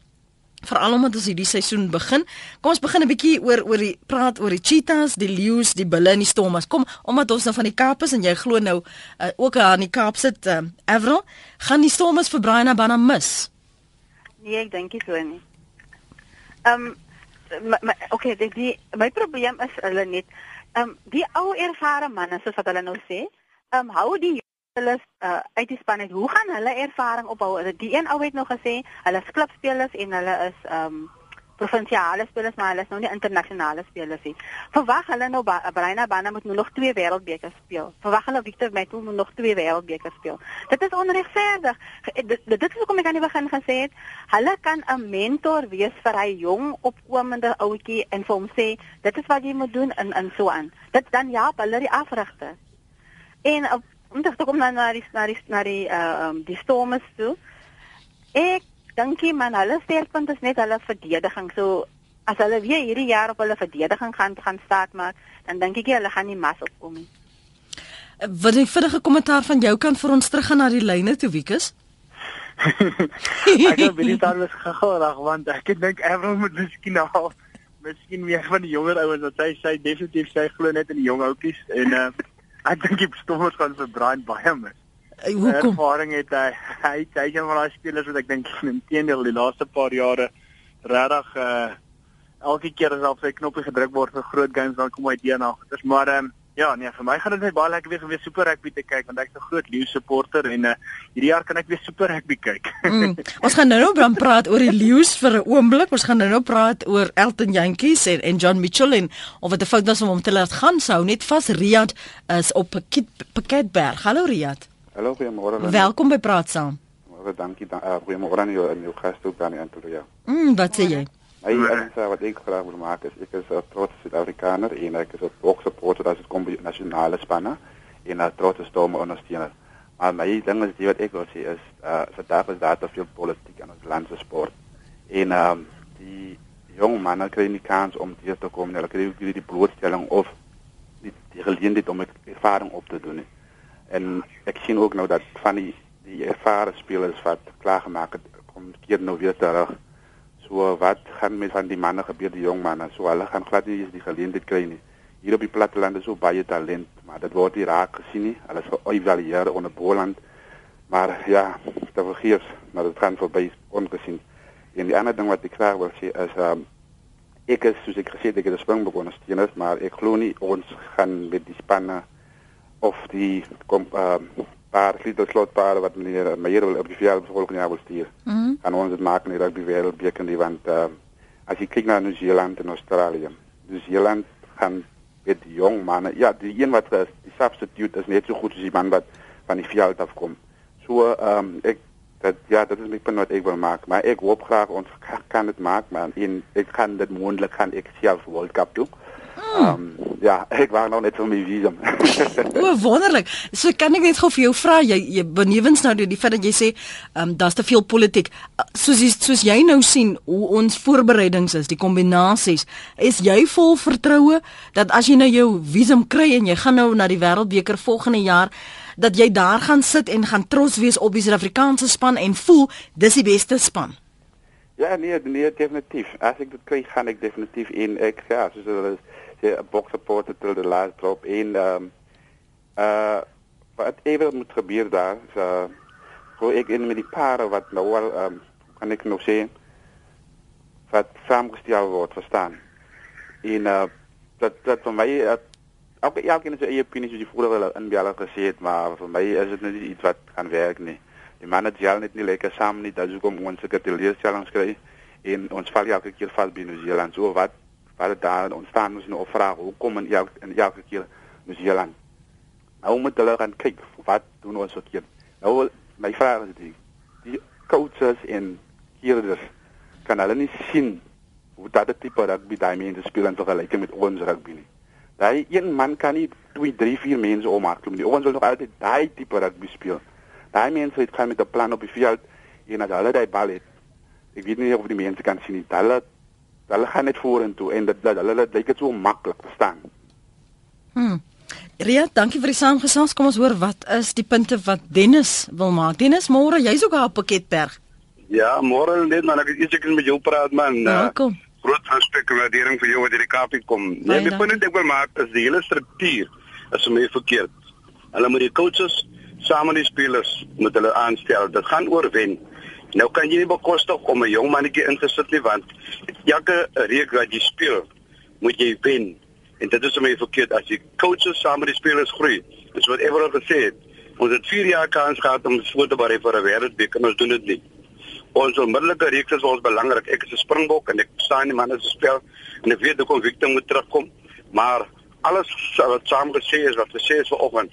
[SPEAKER 1] Veral omdat ons hierdie seisoen begin. Kom ons begin 'n bietjie oor oor die praat oor die Cheetahs, die Lions, die Bulle en die Stormers. Kom, omdat ons nou van die Kaap is en jy glo nou uh, ook aan die Kaap sit, uh, Avril, gaan die Stormers vir Brian Abana mis.
[SPEAKER 2] Nee, ek dink nie so nie. Ehm um, okay, die, die my probleem is hulle net ehm um, die ou ervare manne soos wat hulle nou sê, ehm um, hou die hulle uh, uit die span uit. Hoe gaan hulle ervaring opbou? Die een ou het nog gesê hulle is klubspelers en hulle is ehm um, provinsiale spelers maar hulle is nou nie internasionale spelers nie. Verwag hulle nou Braina Bana moet nou nog twee wêreldbeker speel. Verwag hulle Victor Metu moet nog twee wêreldbeker speel. Dit is onregverdig. Dit, dit is hoekom ek aan die begin gesê het, hulle kan 'n mentor wees vir hy jong opkomende ouetjie en vir hom sê dit is wat jy moet doen in in so aan. Dit dan ja, hulle die afrigter. En om te kom na na die na die na die uh um, die stormes toe. Ek Dankie man, hulle sterkpunt is net hulle verdediging. So as hulle weer hierdie jaar op hulle verdediging gaan gaan staat maak, dan dink ek hulle gaan nie mas opkom nie.
[SPEAKER 1] Wat 'n vinnige kommentaar van jou kant vir ons terug gaan na die lyne toe Wiekus.
[SPEAKER 5] ek het baie daar was gehoor want ek dink Avril moet miskien nou miskien meer van die jonger ouens wat hy sê definitief sy glo net in die jong ouppies en uh, ek dink die stommers gaan vir Brian baie mis.
[SPEAKER 1] Hoekom?
[SPEAKER 5] Ervaring het hy hy hy is een van daai spelers wat ek dink inteendeel die laaste paar jare regtig uh elke keer as op sy knoppie gedruk word vir groot games dan kom hy deur na. Dis maar um, ja, nee, vir my gaan dit net baie lekker wees om weer super rugby te kyk want ek's 'n groot Lions supporter en uh hierdie jaar kan ek weer super rugby kyk.
[SPEAKER 1] mm, ons gaan nou nou dan praat oor die Lions vir 'n oomblik. Ons gaan nou nou praat oor Elton Jantjies en en John Mitchell en of dit 'n fout was om hom te laat gaan sou net vas Riyad is op Paketberg. Hallo Riyad.
[SPEAKER 8] Hallo, goeiemôre.
[SPEAKER 1] Welkom by Praat Saam.
[SPEAKER 8] Baie dankie dan uh, goeiemôre aan jou en jou ook dan in Antolia.
[SPEAKER 1] Mm, wat sê jy?
[SPEAKER 8] Is uh, wat ek graag wil maak is ek is 'n trots Suid-Afrikaner en ek is boks supporter as dit kom by nasionale spanne en 'n trots storm ondersteuner. Maar my ding is die wat ek wil sê is uh vandag is daar te veel politiek in ons land se sport. En ehm um, die jong manne kry nie kans om hier te kom nie. Hulle kry nie die blootstelling of die, die geleentheid om ervaring op te doen nie. En ek sien ook nou dat van die die ervare spelers wat klaar gemaak het kom keer nou weer terug. So wat gaan met van die manne gebeur die jong manne? So hulle gaan glad nie die geleentheid kry nie. Hier op die platteland is so baie talent, maar dit word nie raak gesien nie. Hulle is geëvalueer onder Boland. Maar ja, dit vergeefs, maar dit gaan verby ongesien. En die ander ding wat ek graag wil sê is um, ek is soos ek gesê het ek het 'n springbok ondersteuner, maar ek glo nie ons gaan met die spanne of die kom um, paar slot slot paar wat meneer Meyer wil op die veld volgende jaar wil stuur.
[SPEAKER 1] Mm -hmm.
[SPEAKER 8] Kan ons dit maak in die rugby wêreldbeker nie want uh, as jy kyk na Nieu-Seeland en Australië. Nieu-Seeland gaan met die jong manne. Ja, die een wat is, die substitute is net so goed as die man wat van die veld af kom. So ehm um, ek dat ja, dit is my punt wat ek wil maak, maar ek hoop graag ons kan dit maak, maar in ek kan dit moontlik kan ek self World Cup doen. Ehm um, ja, ek wou nog net vir my visum.
[SPEAKER 1] o, wonderlik. So kan ek net gou vir jou vra, jy, jy benewens nou die, feit dat jy sê, ehm um, daar's te veel politiek. Soos jy, soos jy nou sien hoe ons voorbereidings is, die kombinasies, is jy vol vertroue dat as jy nou jou visum kry en jy gaan nou na die Wêreldbeker volgende jaar dat jy daar gaan sit en gaan trots wees op die Suid-Afrikaanse span en voel dis die beste span.
[SPEAKER 8] Ja, nee, nee, definitief. As ek dit kry, gaan ek definitief in ek ja, soos hulle 'n box supporter till the last drop in ehm um, uh wat even moet gebeur daar, so so ek in met die pare wat nou wel ehm um, kan ek nog sê wat saamgestel word, verstaan. En uh dat dat vir my uh, ook elkeen het sy eie opinie soos die vorige inbeller gesê het, maar vir my is dit net iets wat gaan werk nie. Die manne gel net nie lekker saam nie, dat hoekom ons seker teleurstellings kry en ons val elke keer vas by New Zealand. So wat wat daar ontstaan ons nou vra hoekom in elke in elke keer New Zealand. Nou moet hulle gaan kyk wat doen ons verkeerd. Nou my vraag is die die coaches en kierders kan hulle nie sien hoe dat die tipe rugby daai mense speel en vergelyk met ons rugby nie. Daai een man kan nie 2, 3, 4 mense omaak nie. Ons wil nog altyd daai tipe rugby speel. Daai mense het gaan met 'n plan op die veld en as hulle daai bal het. Ek weet nie of die mense kan sien nie. Hulle hulle gaan net vorentoe en dit dat hulle dit lyk dit so maklik verstaan.
[SPEAKER 1] Hm. Ria, dankie vir die saamgesels. Kom ons hoor wat is die punte wat Dennis wil maak. Dennis, môre, jy's ook op Pakketberg.
[SPEAKER 7] Ja, môre net maar ek het iets ek met jou praat man.
[SPEAKER 1] Welkom. Uh,
[SPEAKER 7] groot respek en waardering vir jou wat hierdie Kaapie kom. Nee, die punt wat ek wil maak is die hele struktuur is vir my verkeerd. Hulle moet die coaches saam met die spelers moet hulle aanstel. Dit gaan oor wen. Nou kan jy nie bekostig om 'n jong mannetjie in te sit nie want elke reek wat jy speel, moet jy wen. En dit is vir my verkeerd as jy coaches saam met die spelers groei. Dis wat Everal gesê het. Ons het 4 jaar kans gehad om voor te berei vir 'n wêreldbeker, ons doen dit nie ons onmiddellike reeks is ons belangrik. Ek is 'n springbok en ek staan die manne se spel en ek weet ek kom Victor moet terugkom, maar alles wat saam gesê is wat gesê is vanoggend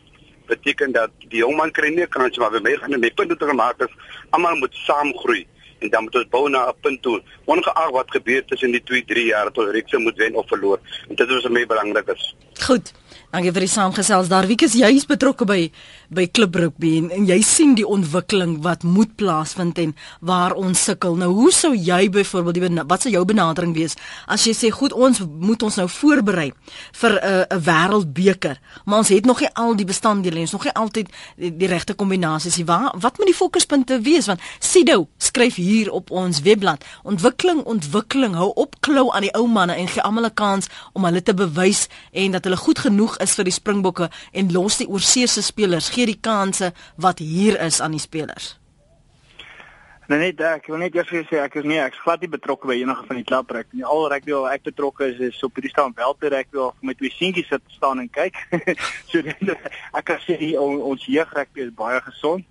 [SPEAKER 7] beteken dat die jong man kry nie kans maar we gaan net punte te maak is. Almal moet saam groei en dan moet ons bou na 'n punt toe ongeag wat gebeur tussen die 2 3 jaar tot reeks moet wen of verloor. En dit is wat my belangrik is.
[SPEAKER 1] Goed Dankie vir die saamgesels. Daar wie is jy's betrokke by by klub rugby en, en jy sien die ontwikkeling wat moet plaasvind en waar ons sukkel. Nou hoe sou jy byvoorbeeld wat sou jou benadering wees as jy sê goed ons moet ons nou voorberei vir 'n uh, 'n wêreldbeker, maar ons het nog nie al die bestanddele en ons nog nie altyd die, die regte kombinasies nie. Waar wat moet die fokuspunte wees want Sido skryf hier op ons webblad ontwikkeling ontwikkeling hou op klou aan die ou manne en gee almal 'n kans om hulle te bewys en dat hulle goed genoeg is vir die Springbokke en los die oorseese spelers, gee die kansse wat hier is aan die spelers.
[SPEAKER 3] Nee nee, ek wil net eers sê ek is nie ek's glad nie betrokke by enige van die klaprek nie. Al rugby wat ek betrokke is is op hierdie staan wel te rugby of met twee seentjies sit staan en kyk. so ek kan sê on, ons jeugrugby is baie gesond.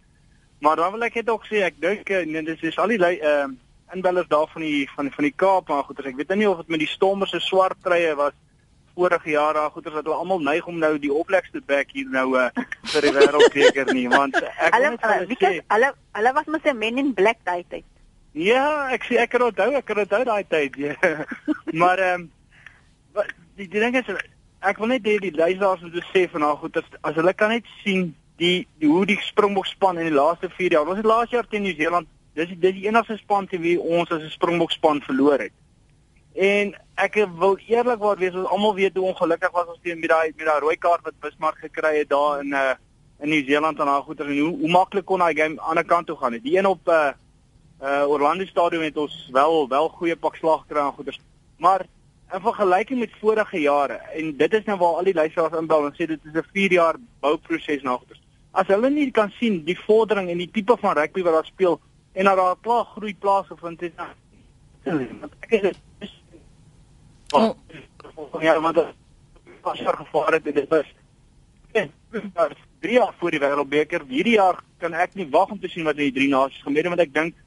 [SPEAKER 3] Maar dan wil ek net ook sê ek dink eh, nee dis is al die ehm uh, inbellers daar van die van van die Kaap maar goed, ek weet nie of dit met die stommers se swart treye was vorige jaar daar goeters dat hulle almal neig om nou die oplegste back hier nou uh, vir die wêreldbeker nie want ek
[SPEAKER 2] Hulle uh,
[SPEAKER 3] hulle
[SPEAKER 2] because
[SPEAKER 3] sê
[SPEAKER 2] hulle hulle was mos 'n men in black daai tyd.
[SPEAKER 3] ja ek sê ek kan onthou ek kan onthou daai tyd ja. maar ehm um, die die ding is ek wil net hê die luisteraars moet sê van haar goed as, hulle kan net sien die, die hoe die Springbok span in die laaste 4 jaar. Ons het laas jaar teen Nieu-Seeland, dis die- dis die enigste span teen wie ons as 'n Springbok span verloor het. En ek wil eerlikwaar wees, ons almal weet hoe ongelukkig was ons teen met daai met daai rooi kaart wat Bismarck gekry het daar in uh in Nieu-Seeland en daai goeie en hoe, hoe maklik kon daai game aan die kant toe gaan het. Die een op uh uh Orlando Stadium het ons wel wel goeie pak slag gekry en goeders. Maar in vergelyking met vorige jare en dit is nou waar al die luisteraars inbel en sê dit is 'n 4 jaar bouproses na goeders. As hulle nie kan sien die vordering en die tipe van rugby wat daar speel en dat daar klaar groei plaasgevind het. dan- Want ek is
[SPEAKER 1] Oh.
[SPEAKER 3] ja, want dit was gevaar het dit was en maar 3 jaar voor die wêreldbeker. Hierdie jaar kan ek nie wag om te sien wat in die drie nasies gebeur want ek dink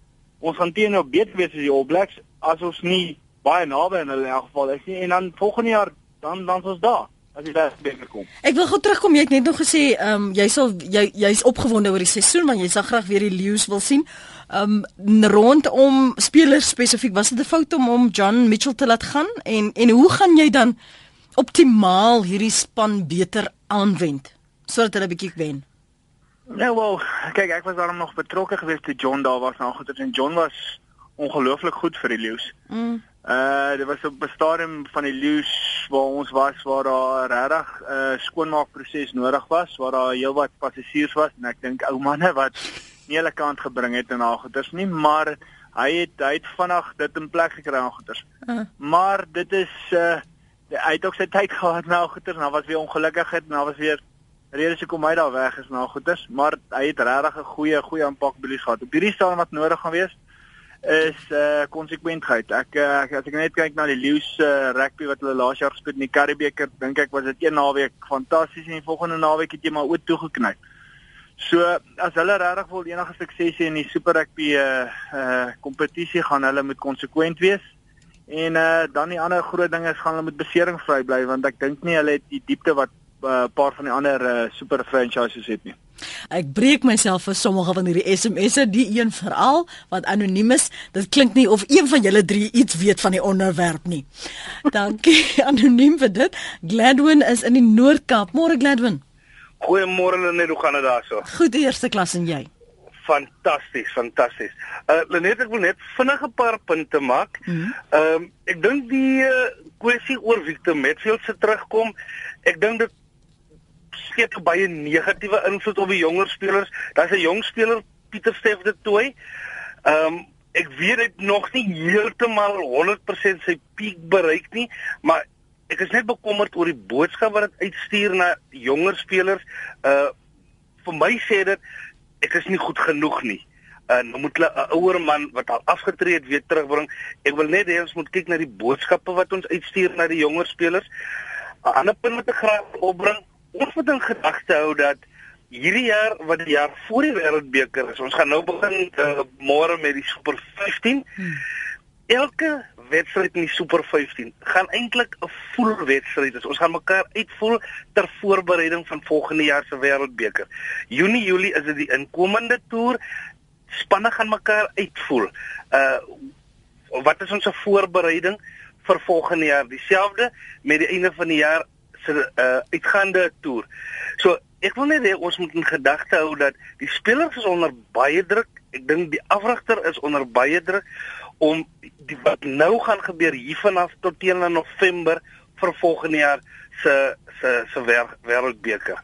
[SPEAKER 3] ons gaan teen nou beter wees as die All Blacks as ons nie baie naby in hulle in elk geval is nie en dan volgende jaar dan dan is ons daar as die wêreldbeker kom.
[SPEAKER 1] Ek wil gou terugkom. Jy het net nog gesê, ehm um, jy sal jy jy's opgewonde oor die seisoen want jy sal graag weer die Lions wil sien. Um, rondom spelers spesifiek, was dit 'n fout om om John Mitchell te laat gaan en en hoe gaan jy dan optimaal hierdie span beter aanwend sodat hulle bietjie wen?
[SPEAKER 3] Nou wel, kyk ek was daarom nog betrokke geweest toe John daar was nou goed en John was ongelooflik goed vir die Lions.
[SPEAKER 1] Mm.
[SPEAKER 3] Uh dit was op 'n stadium van die Lions waar ons was waar daar regtig 'n uh, skoonmaakproses nodig was, waar daar heelwat passasiers was en ek dink ou manne wat nie hulle kant gebring het en al goeders nie, maar hy het hy het vinnig dit in plek gekry aan goeders.
[SPEAKER 1] Uh.
[SPEAKER 3] Maar dit is uh hy het ook sy tyd gehad na goeders, nou was weer ongelukkigheid, nou was weer redes hoekom hy daar weg is na goeders, maar hy het regtig 'n goeie goeie aanpak bilies gehad. Op hierdie stadium wat nodig gaan wees is uh konsekwentheid. Ek uh, as ek net kyk na die Lions uh, rugby wat hulle laas jaar gespeel het in die Karibeker, dink ek was dit een naweek fantasties en die volgende naweek het jy maar oop toegeknyp. So as hulle regtig wil enige sukses hê in die Super Rugby uh uh kompetisie gaan hulle moet konsekwent wees. En uh dan die ander groot ding is gaan hulle met beseringvry bly want ek dink nie hulle het die diepte wat 'n uh, paar van die ander uh, super franchises het nie.
[SPEAKER 1] Ek breek myself vir sommige van hierdie SMS'e, die een veral wat anoniem is. Dit klink nie of een van julle drie iets weet van die onderwerp nie. Dankie anoniem vir dit. Gladwin is in die Noord-Kaap. Môre Gladwin.
[SPEAKER 9] Goeiemôre Lenet, hoe gaan dit daarso?
[SPEAKER 1] Goed eerste klas en jy.
[SPEAKER 9] Fantasties, fantasties. Uh Lenet, ek wil net vinnig 'n paar punte maak. Ehm
[SPEAKER 1] Mhm.
[SPEAKER 9] um, ek dink die uh, kwessie oor Victor Matfield se terugkom, ek dink dit skep baie negatiewe invloed op die jonger spelers. Daar's 'n jong speler, Pieter Steff de Tooi. Ehm um, ek weet dit nog nie heeltemal 100% sy piek bereik nie, maar ek is net bekommerd oor die boodskap wat dit uitstuur na jonger spelers. Uh vir my sê dit ek is nie goed genoeg nie. Uh nou moet hulle 'n ouer man wat al afgetree het weer terugbring. Ek wil net hê ons moet kyk na die boodskappe wat ons uitstuur na die jonger spelers. 'n Ander punt wat ek graag opbring, ons moet in gedagte hou dat hierdie jaar wat die jaar voor die wêreldbeker is, ons gaan nou begin uh, môre met die Super 15. Hmm. Elke wedstryd in die Super 15 gaan eintlik 'n voelwedstryd wees. Ons gaan mekaar uitvoel ter voorbereiding van volgende jaar se wêreldbeker. Junie, Julie is dit die inkomende toer. Spanne gaan mekaar uitvoel. Uh wat is ons voorbereiding vir volgende jaar? Dieselfde met die einde van die jaar se uh uitgaande toer. So ek wil net hê ons moet in gedagte hou dat die spelers is onder baie druk. Ek dink die afrigter is onder baie druk om die wat nou gaan gebeur hiervanaf tot teen November vir volgende jaar se se se wêreldbeker.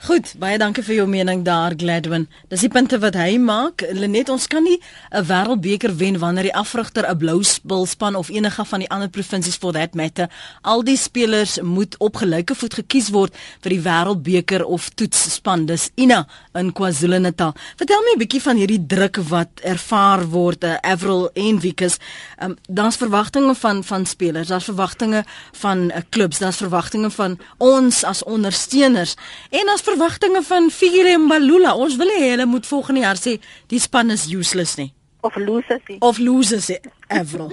[SPEAKER 1] Goed, baie dankie vir jou mening daar Gladwin. Dis die punte wat hy maak. Lenet, ons kan nie 'n wêreldbeker wen wanneer die afrigter 'n blou spulspan of enige van die ander provinsies for that matter. Al die spelers moet op gelyke voet gekies word vir die wêreldbeker of toetsspan. Dis Ina in KwaZulu-Natal. Vertel my 'n bietjie van hierdie druk wat ervaar word, uh, Avril en Wikus. Um, daar's verwagtinge van van spelers, daar's verwagtinge van uh, klubs, daar's verwagtinge van ons as ondersteuners. En as verwagtinge van Figile Mbalula. Ons wil hê hulle moet volgende jaar sê die span is useless nie
[SPEAKER 2] Of losers nie.
[SPEAKER 1] of losers sê Avril.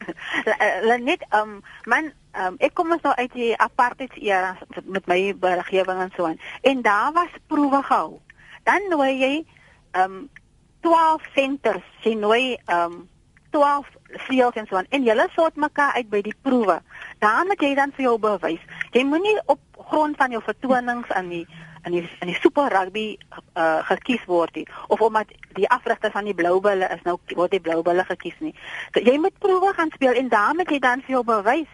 [SPEAKER 2] net um man um ek kom ons nou uit die apartheid era met my beriggewing en so aan. En daar was proewe gehou. Dan nooi jy um 12 centers, jy nooi um 12 fields en so aan. En julle sort mekaar uit by die proewe. Dan moet jy dan vir jou bewys. Jy moenie op grond van jou vertonings aan die in die in die super rugby uh, gekies word nie of omdat die afrigter van die Bloubulle is nou word die Bloubulle gekies nie. So, jy moet proewe gaan speel en daarmee jy dan vir jou bewys.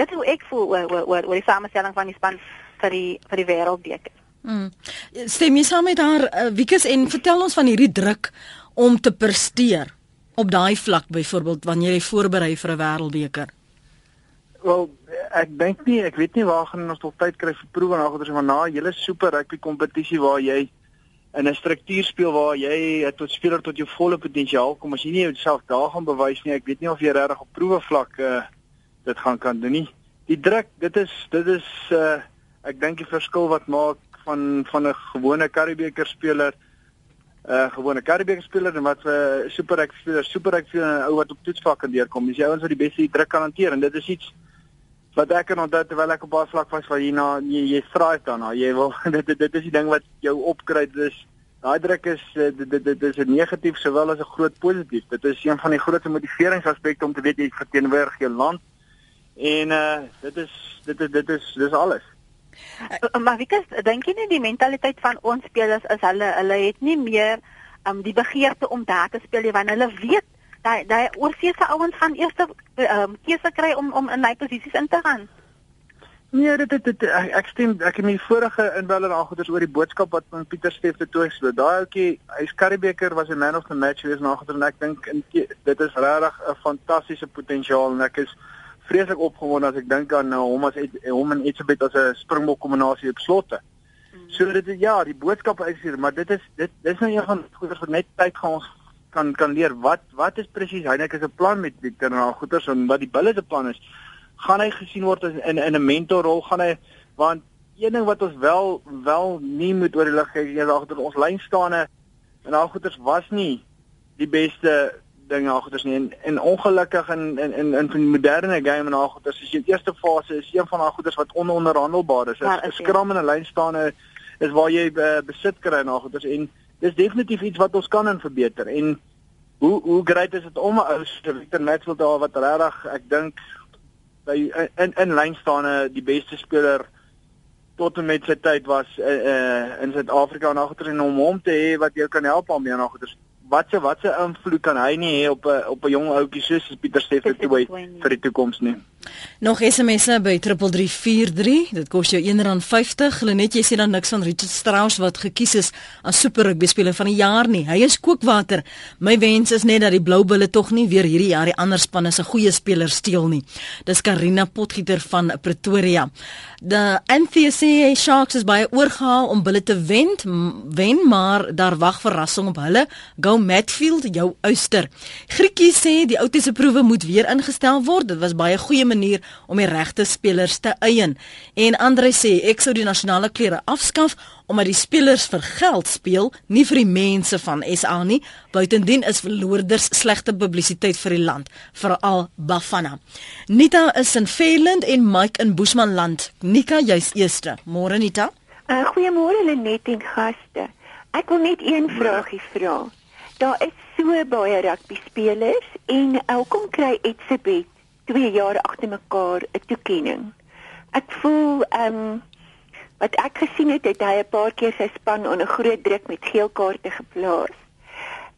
[SPEAKER 2] Dit is hoe ek voel oor oor oor, oor die samestelling van die span vir die vir die wêreldbeker.
[SPEAKER 1] Mm. Stem jy saam met haar uh, Wikus en vertel ons van hierdie druk om te presteer op daai vlak byvoorbeeld wanneer jy voorberei vir 'n wêreldbeker?
[SPEAKER 3] Wel, ek dink nie, ek weet nie waar gaan ons tot tyd kry vir proewe en agter van na 'n hele super rugby kompetisie waar jy in 'n struktuur speel waar jy tot speler tot jou volle potensiaal kom. As jy nie jouself daar gaan bewys nie, ek weet nie of jy regtig op proewe vlak uh, dit gaan kan doen nie. Die druk, dit is dit is uh, ek dink die verskil wat maak van van 'n gewone Karibeker speler 'n uh, gewone Karibeker speler en wat 'n uh, super rugby speler, super rugby 'n ou wat op toetsvlak kan deurkom. Dis die ouens wat die beste druk kan hanteer en dit is iets wat ek kan onthou terwyl ek op baie vlak was waar jy na jy, jy strive daarna. Jy wil dit, dit is die ding wat jou opkry. Dis daai druk is eh, dit dit, dit is 'n negatief sowel as 'n groot positief. Dit is een van die grootste motiveringsaspekte om te weet jy verteenwoordig jou land. En uh dit is dit is dit is dis alles
[SPEAKER 2] maar wie kens dink jy nie die mentaliteit van ons spelers is hulle hulle het nie meer um, die begeerte om daar te speel nie want hulle weet daai daai oorseese ouens gaan eers um, keuse kry om om in daai posisies in te gaan.
[SPEAKER 3] Nee, dit dit, dit ek, ek stem ek het my vorige inbeller aangoeders oor die boodskap wat van Pieter Steef te toe gesê. Daai ouetjie, hy's Karibeker was 'n man of the match wees nageter en ek dink dit is regtig 'n fantastiese potensiaal en ek is vreeslik opgewonde as ek dink aan nou hom as hom en Etzebeth as 'n springbok kombinasie op slotte. Hmm. So dit is ja, die boodskap is hier, maar dit is dit dis nou een van goeders wat net tyd gaan ons kan kan leer wat wat is presies Heineken se plan met en al goeters en wat die bulle se plan is. Gaan hy gesien word in in, in 'n mentorrol gaan hy want een ding wat ons wel wel nie moet oor die lig gee is agter ons lynstaande en al goeters was nie die beste dinge al goeters nie. En, en ongelukkig in in in in die moderne game en al goeters is die eerste fase is een van daai goeters wat ononderhandelbaar is. 'n Skram en 'n lynstaande is waar jy uh, besit kry en al goeters en dis definitief iets wat ons kan en verbeter. En hoe hoe great is dit om 'n ou se Victor Maxwell daar wat regtig ek dink by in in lyn staan die beste speler tot en met sy tyd was uh, uh, in Suid-Afrika en agter en om hom te hê wat jou kan help om meer na wat se wat se invloed kan hy nie hê op 'n op 'n jong ouetjie soos Pieter Steffen toe vir die toekoms nie.
[SPEAKER 1] Nog SMS'e by 3343. Dit kos jou R1.50. Lenet jy sê dan niks van Richard Strauss wat gekies is as super rugby speler van die jaar nie. Hy is kookwater. My wens is net dat die Blou Bulle tog nie weer hierdie jaar die ander spanne se goeie spelers steel nie. Dis Karina Potgieter van Pretoria. Die NCSA Sharks is baie oorgehaal om Bulle te wen, wen maar daar wag verrassing op hulle. Go Matfield, jou uister. Griekie sê die outiese proewe moet weer ingestel word. Dit was baie goeie manier om die regte spelers te eien. En Andre sê ek sou die nasionale klere afskaf omdat die spelers vir geld speel, nie vir die mense van SA nie. Buitendien is verloorders slegte publisiteit vir die land, veral Bafana. Nita is in Veld en Mike in Boesmanland. Nika, jy's eerste. Môre Nita.
[SPEAKER 10] Uh, Goeiemôre Lenet en gaste. Ek wil net een vragie vra. Daar is so baie rugby spelers en elkom kry Etsebet 2 jaar agter mekaar 'n toekenning. Ek voel ehm um, wat ek gesien het, het hy 'n paar keer sy span onder groot druk met geel kaarte geplaas.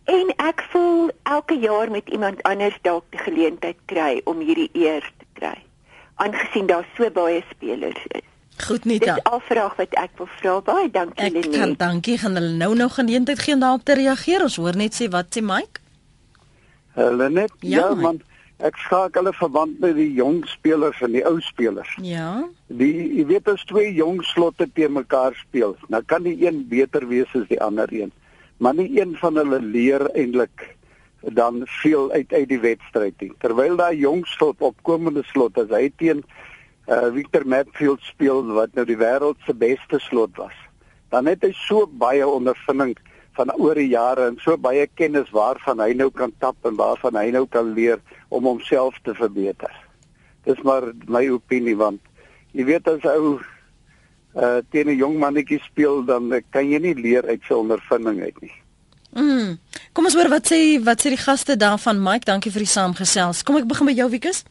[SPEAKER 10] En ek voel elke jaar met iemand anders dalk die geleentheid kry om hierdie eer te kry, aangesien daar so baie spelers is.
[SPEAKER 1] Goed nie dan.
[SPEAKER 10] Dis afvraag wat ek wil vra. Baie dankie Lenet.
[SPEAKER 1] Ek kan dankie gaan hulle nou nou geleentheid gee om daarop te reageer. Ons hoor net sê wat sê Mike?
[SPEAKER 11] Hulle net ja, ja man. Ek skakel hulle verband met die jong spelers en die ou spelers.
[SPEAKER 1] Ja.
[SPEAKER 11] Die jy weet as twee jong slotte te mekaar speel, dan kan die een beter wees as die ander een. Maar nie een van hulle leer eintlik dan veel uit uit die wedstryd nie. Terwyl daai jong slot opkomende slot as hy teen uh, Victor Matfield speel wat nou die wêreld se beste slot was. Dan het hy so baie ondervinding van oor die jare en so baie kennis waarvan hy nou kan tap en waarvan hy nou kan leer om homself te verbeter. Dis maar my opinie want jy weet as ou uh teen 'n jong mannetjie speel dan kan jy nie leer uit sy ondervinding uit nie.
[SPEAKER 1] Mm. Kom ons hoor wat sê wat sê die gaste daarvan Mike, dankie vir die saamgesels. Kom ek begin by jou Wikus?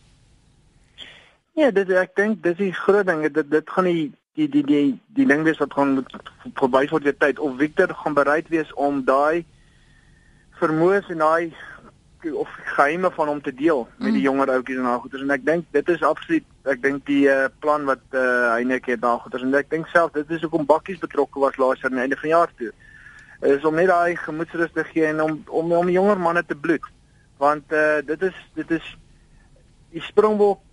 [SPEAKER 3] Ja, dit ek dink dis die groot ding dit dit gaan die die die die die ding wees wat gaan verby vir die tyd. Of Victor gaan bereid wees om daai vermoëns en daai of geheime van hom te deel met die mm. jonger ouetjies en daai goeters en ek dink dit is absoluut ek dink die uh, plan wat uh, Heinek het daai goeters en ek dink self dit is hoekom bakkies betrokke was laas jaar aan die einde van die jaar toe. Is om net daai gemoedsrus te gee en om om om jonger manne te bloed. Want uh, dit is dit is die Springbok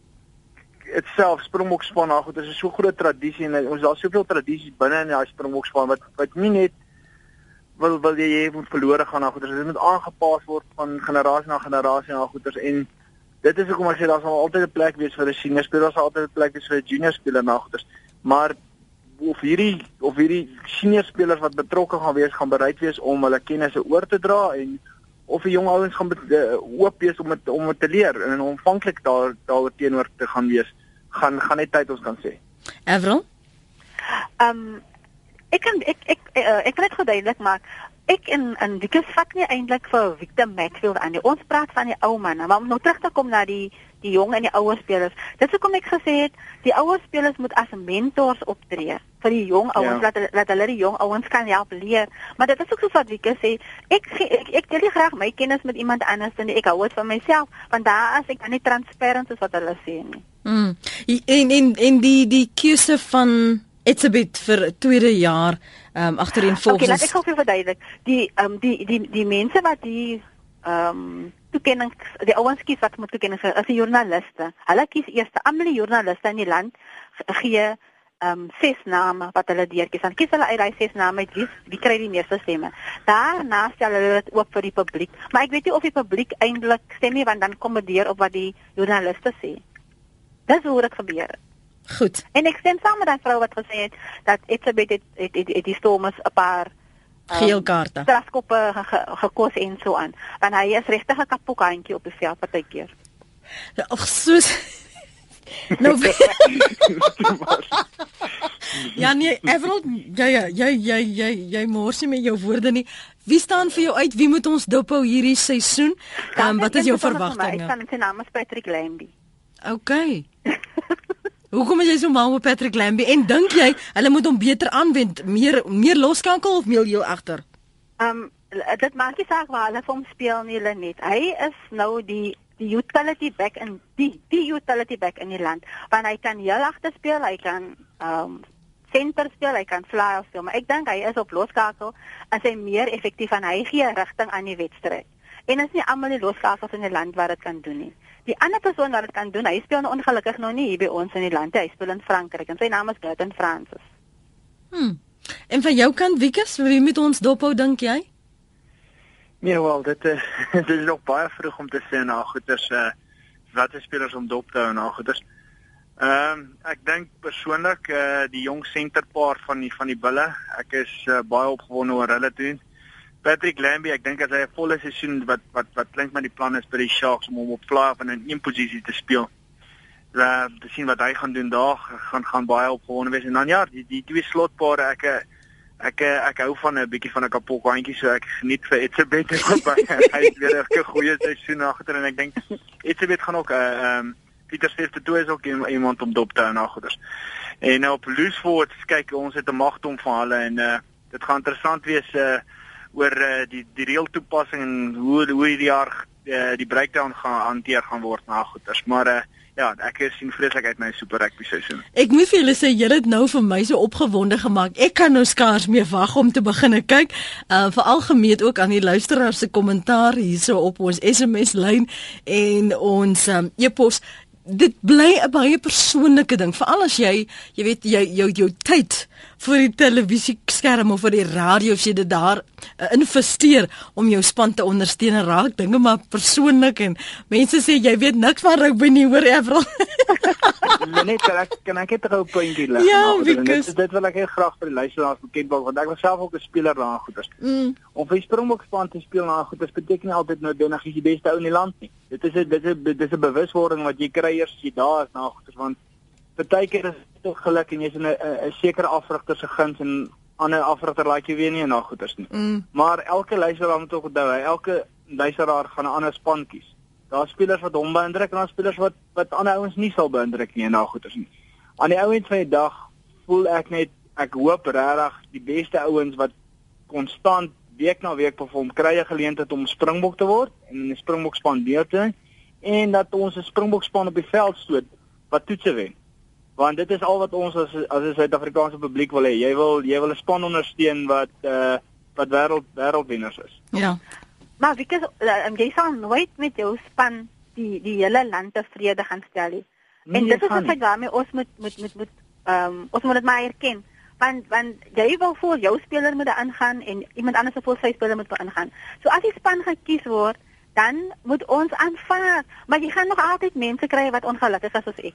[SPEAKER 3] itself Springbok span ag dit is so groot tradisie en ons daar soveel tradisies binne in daai Springbok span wat wat nie net wil wil jy jy moet verlore gaan na goeders. Dit moet aangepas word van generasie na generasie na goeders en dit is hoekom ek sê daar sal altyd 'n plek wees vir 'n senior speler, daar sal altyd 'n plek wees vir 'n junior speler na goeders. Maar of hierdie of hierdie senior spelers wat betrokke gaan wees gaan bereid wees om hulle kennis oor te dra en of die jong ouens gaan uh, oop wees om het, om het te leer en ontvanklik daar daaroor teenoor te gaan wees gaan gaan net tyd ons kan sê.
[SPEAKER 1] Avril?
[SPEAKER 2] Ehm um, ek kan ek ek ek, uh, ek kan dit geduidelik maak. Ek en en Wieke vat nie eintlik vir Victor Matfield aan nie. Ons praat van die ou manne, maar om nou terug te kom na die die jong en die ouer spelers. Dit is hoekom ek gesê het die ouer spelers moet as mentors optree vir die jong ouens ja. dat dat hulle die jong ouens kan help leer. Maar dit is ook so wat Wieke sê. Ek ek ek deel nie graag my kennis met iemand anders nie. Ek hou dit vir myself want daar as ek dan nie transparant is wat hulle sê nie.
[SPEAKER 1] Mm. En en en die die keuse van Etsebit vir tweede jaar ehm um, agtereen volgens.
[SPEAKER 2] Okay, laat ek gou vir verduidelik. Die ehm um, die die die mense wat die ehm um, toekenning die ouens kies wat moet toekenning is die joernaliste. Hulle kies eers almal die joernaliste in die land gee ehm um, ses name wat hulle deurkies. Dan kies hulle uit daai ses name wie wie kry die meeste stemme. Daarna stel hulle dit oop vir die publiek. Maar ek weet nie of die publiek eintlik stem nie want dan kom dit deur op wat die joernaliste sê. Dis hoe dit gebeur.
[SPEAKER 1] Goed.
[SPEAKER 2] En ek stem saam met daai vrou wat gesê het dat Etsebet het het, het, het die Stormers 'n paar
[SPEAKER 1] um, geel kaarte.
[SPEAKER 2] Strafkoppe ge, ge, gekos en so aan. Want hy is regtig 'n kapokantjie op die veld partykeer.
[SPEAKER 1] Ja, ag soos Nou Ja nee, Everald, ja ja, jy jy jy jy mors nie met jou woorde nie. Wie staan vir jou uit? Wie moet ons dop hou hierdie seisoen? Ehm um, wat is jou verwagtinge?
[SPEAKER 2] Ek staan met sy naam is Patrick Lambie.
[SPEAKER 1] OK. Hoekom is jy so mal met Patrick Lambie en dink jy hulle moet hom beter aanwend, meer meer loskankel of meer heel agter?
[SPEAKER 2] Ehm um, dit maak nie saak waar hulle hom speel nie, hulle net. Hy is nou die die utility back in die die utility back in die land. Want hy kan heel agter speel, hy kan ehm um, center speel, hy kan fly speel, maar ek dink hy is op loskakel as hy meer effektief aan hy gee rigting aan die wedstryd. En is nie almal die loskakels in die land wat dit kan doen nie. Die ander persoon wat dit kan doen, hy speel nou ongelukkig nou nie hier by ons in die land nie. Hy speel in Frankryk en sy naam is Gautin Francis.
[SPEAKER 1] Hm. En van jou kant, Wikus, wie moet ons dophou dink jy?
[SPEAKER 3] Nee, wel, dit uh, dit is nog baie vroeg om te sê na goeters uh wat is spelers om dop te hou na goeters. Ehm um, ek dink persoonlik uh die jong senterpaar van die van die bulle, ek is uh, baie opgewonde oor hulle toe. Patrick Lambie, ek dink as hy 'n volle seisoen wat wat wat klink met die plan is by die Sharks om hom op of in 'n een posisie te speel. Ja, te sien wat hy gaan doen daar, gaan gaan baie opgewonde wees en dan ja, die die twee slotpare ek ek ek hou van 'n bietjie van 'n kapok handjie so ek geniet vir Etsebet ook baie. hy het weer 'n goeie seisoen agter en ek dink Etsebet gaan ook 'n uh, ehm um, Pieter Steef toe is ook iemand om dop te hou na goeders. En op Loosefort kyk ons het 'n magdom van hulle en uh, dit gaan interessant wees uh oor uh, die die reël toepassing en hoe hoe hierdie jaar uh, die breakdown gaan hanteer gaan word na goeters. Maar uh, ja, ek sien vreeslik uit my super rugby seisoen.
[SPEAKER 1] Ek moet vir julle sê julle het nou vir my so opgewonde gemaak. Ek kan nou skaars meer wag om te begin kyk. Uh veral gemeet ook aan die luisteraars se kommentaar hierso op ons SMS lyn en ons um, e-pos dit bly 'n baie persoonlike ding. Veral as jy jy weet jy jou jou tyd vir die televisie skerm of vir die radio as jy dit daar uh, investeer om jou span te ondersteun en raak dinge maar persoonlik en mense sê jy weet niks van rugby nie hoor Avril
[SPEAKER 3] net kan ek kan ek net 'n puntjie leg.
[SPEAKER 1] Ja,
[SPEAKER 3] dit, dit wil ek heel graag vir die luisteraars bekend maak want ek was self ook 'n speler daar goeters.
[SPEAKER 1] Mm.
[SPEAKER 3] Om vir die Springbokspan te speel na goeters beteken nie altyd noodwendig jy's die beste ou in die land nie. Dit is 'n dit is 'n dit is 'n bewuswording wat jy kry eers as jy daar is na goeters want partykeer is dit tog geluk en jy's in 'n sekere afrigter se guns en ander afrigter laat jy weer nie na goeters nie.
[SPEAKER 1] Mm.
[SPEAKER 3] Maar elke luisteraar moet ook onthou, elke luisteraar gaan 'n ander span kies. Daar's spelers wat hom beïndruk en daar's spelers wat wat ander ouens nie sal beïndruk nie en na goeters nie. Aan die ou end van die dag voel ek net ek hoop regtig die beste ouens wat konstant week na week perform kry 'n geleentheid om Springbok te word en in die Springbok span deel te neem en dat ons 'n Springbok span op die veld stoot wat toetse wen. Want dit is al wat ons as as 'n Suid-Afrikaanse publiek wil hê. Jy wil jy wil 'n span ondersteun wat uh wat wêreld wêreldwenners is.
[SPEAKER 1] Ja.
[SPEAKER 2] Maar wie kes uh, jy sal nooit met jou span die die hele land tevrede gaan stel nie.
[SPEAKER 3] Nee,
[SPEAKER 2] en dit is wat daarmee ons moet moet moet moet ehm um, ons moet dit maar erken. Want want jy wil voor jou speler moet ingaan en iemand anders se voor sy speler moet ingaan. So as die span gekies word, dan moet ons aanvaar, maar jy gaan nog altyd mense kry wat ongelukkig is soos ek.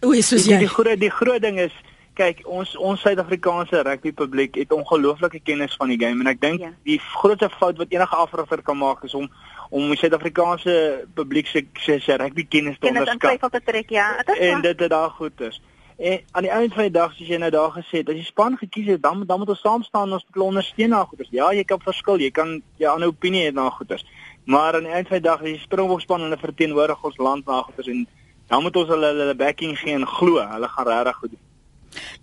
[SPEAKER 1] O, is soos
[SPEAKER 3] Die, die
[SPEAKER 1] jy.
[SPEAKER 3] groot die groot ding is kyk ons ons Suid-Afrikaanse rugby publiek het ongelooflike kennis van die game en ek dink
[SPEAKER 2] Ja.
[SPEAKER 3] die grootste fout wat enige afrigter kan maak is om om die Suid-Afrikaanse publiek se se se rugby kennis te
[SPEAKER 2] Kennis in
[SPEAKER 3] onderskat
[SPEAKER 2] twyfel te trek, ja. Dit is
[SPEAKER 3] en dit het daar goed is. En aan die einde van die dag soos jy nou daar gesê het, as jy span gekies het, dan dan moet ons saam staan en ons moet ondersteun na goeders. Ja, jy kan verskil, jy kan jou ander opinie hê na goeders. Maar aan die einde van die dag as jy Springbok span hulle verteenwoordig ons land na goeders en dan moet ons hulle hulle backing gee en glo, hulle gaan regtig goed doen.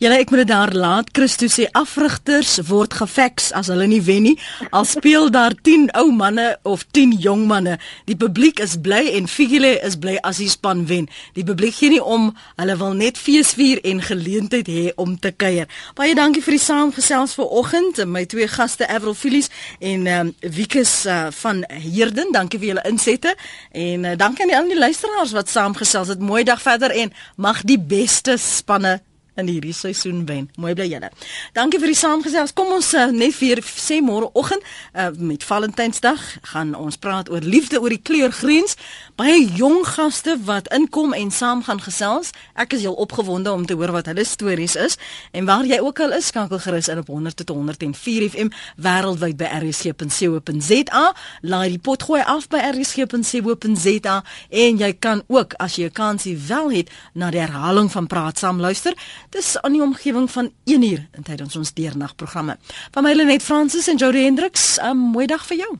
[SPEAKER 1] Julle ek moet dit daar laat. Christo sê afrigters word gefax as hulle nie wen nie. Al speel daar 10 ou manne of 10 jong manne. Die publiek is bly en Figile is bly as die span wen. Die publiek gee nie om. Hulle wil net feesvier en geleentheid hê om te kuier. Baie dankie vir die saamgesels vanoggend. My twee gaste Avril Filies en um, Wikus uh, van Heerden. Dankie vir julle insette en uh, dankie aan die ander luisteraars wat saamgesels het. Mooi dag verder en mag die beste spanne in hierdie seisoen wen. Mooi bly julle. Dankie vir die saamgesels. Kom ons uh, net weer sê môreoggend uh, met Valentynsdag gaan ons praat oor liefde oor die kleurgrens. Baie jong gaste wat inkom en saam gaan gesels. Ek is heel opgewonde om te hoor wat hulle stories is en waar jy ook al is, skakel gerus in op 100 tot 104 FM wêreldwyd by rsg.co.za. Laai die pot gooi af by rsg.co.za en jy kan ook as jy 'n kansie wel het na die herhaling van praat saam luister. Dis aan die omgewing van 1 uur tydens ons deernagprogramme. Van my Lenet Fransis en Jody Hendriks, 'n mooi dag vir jou.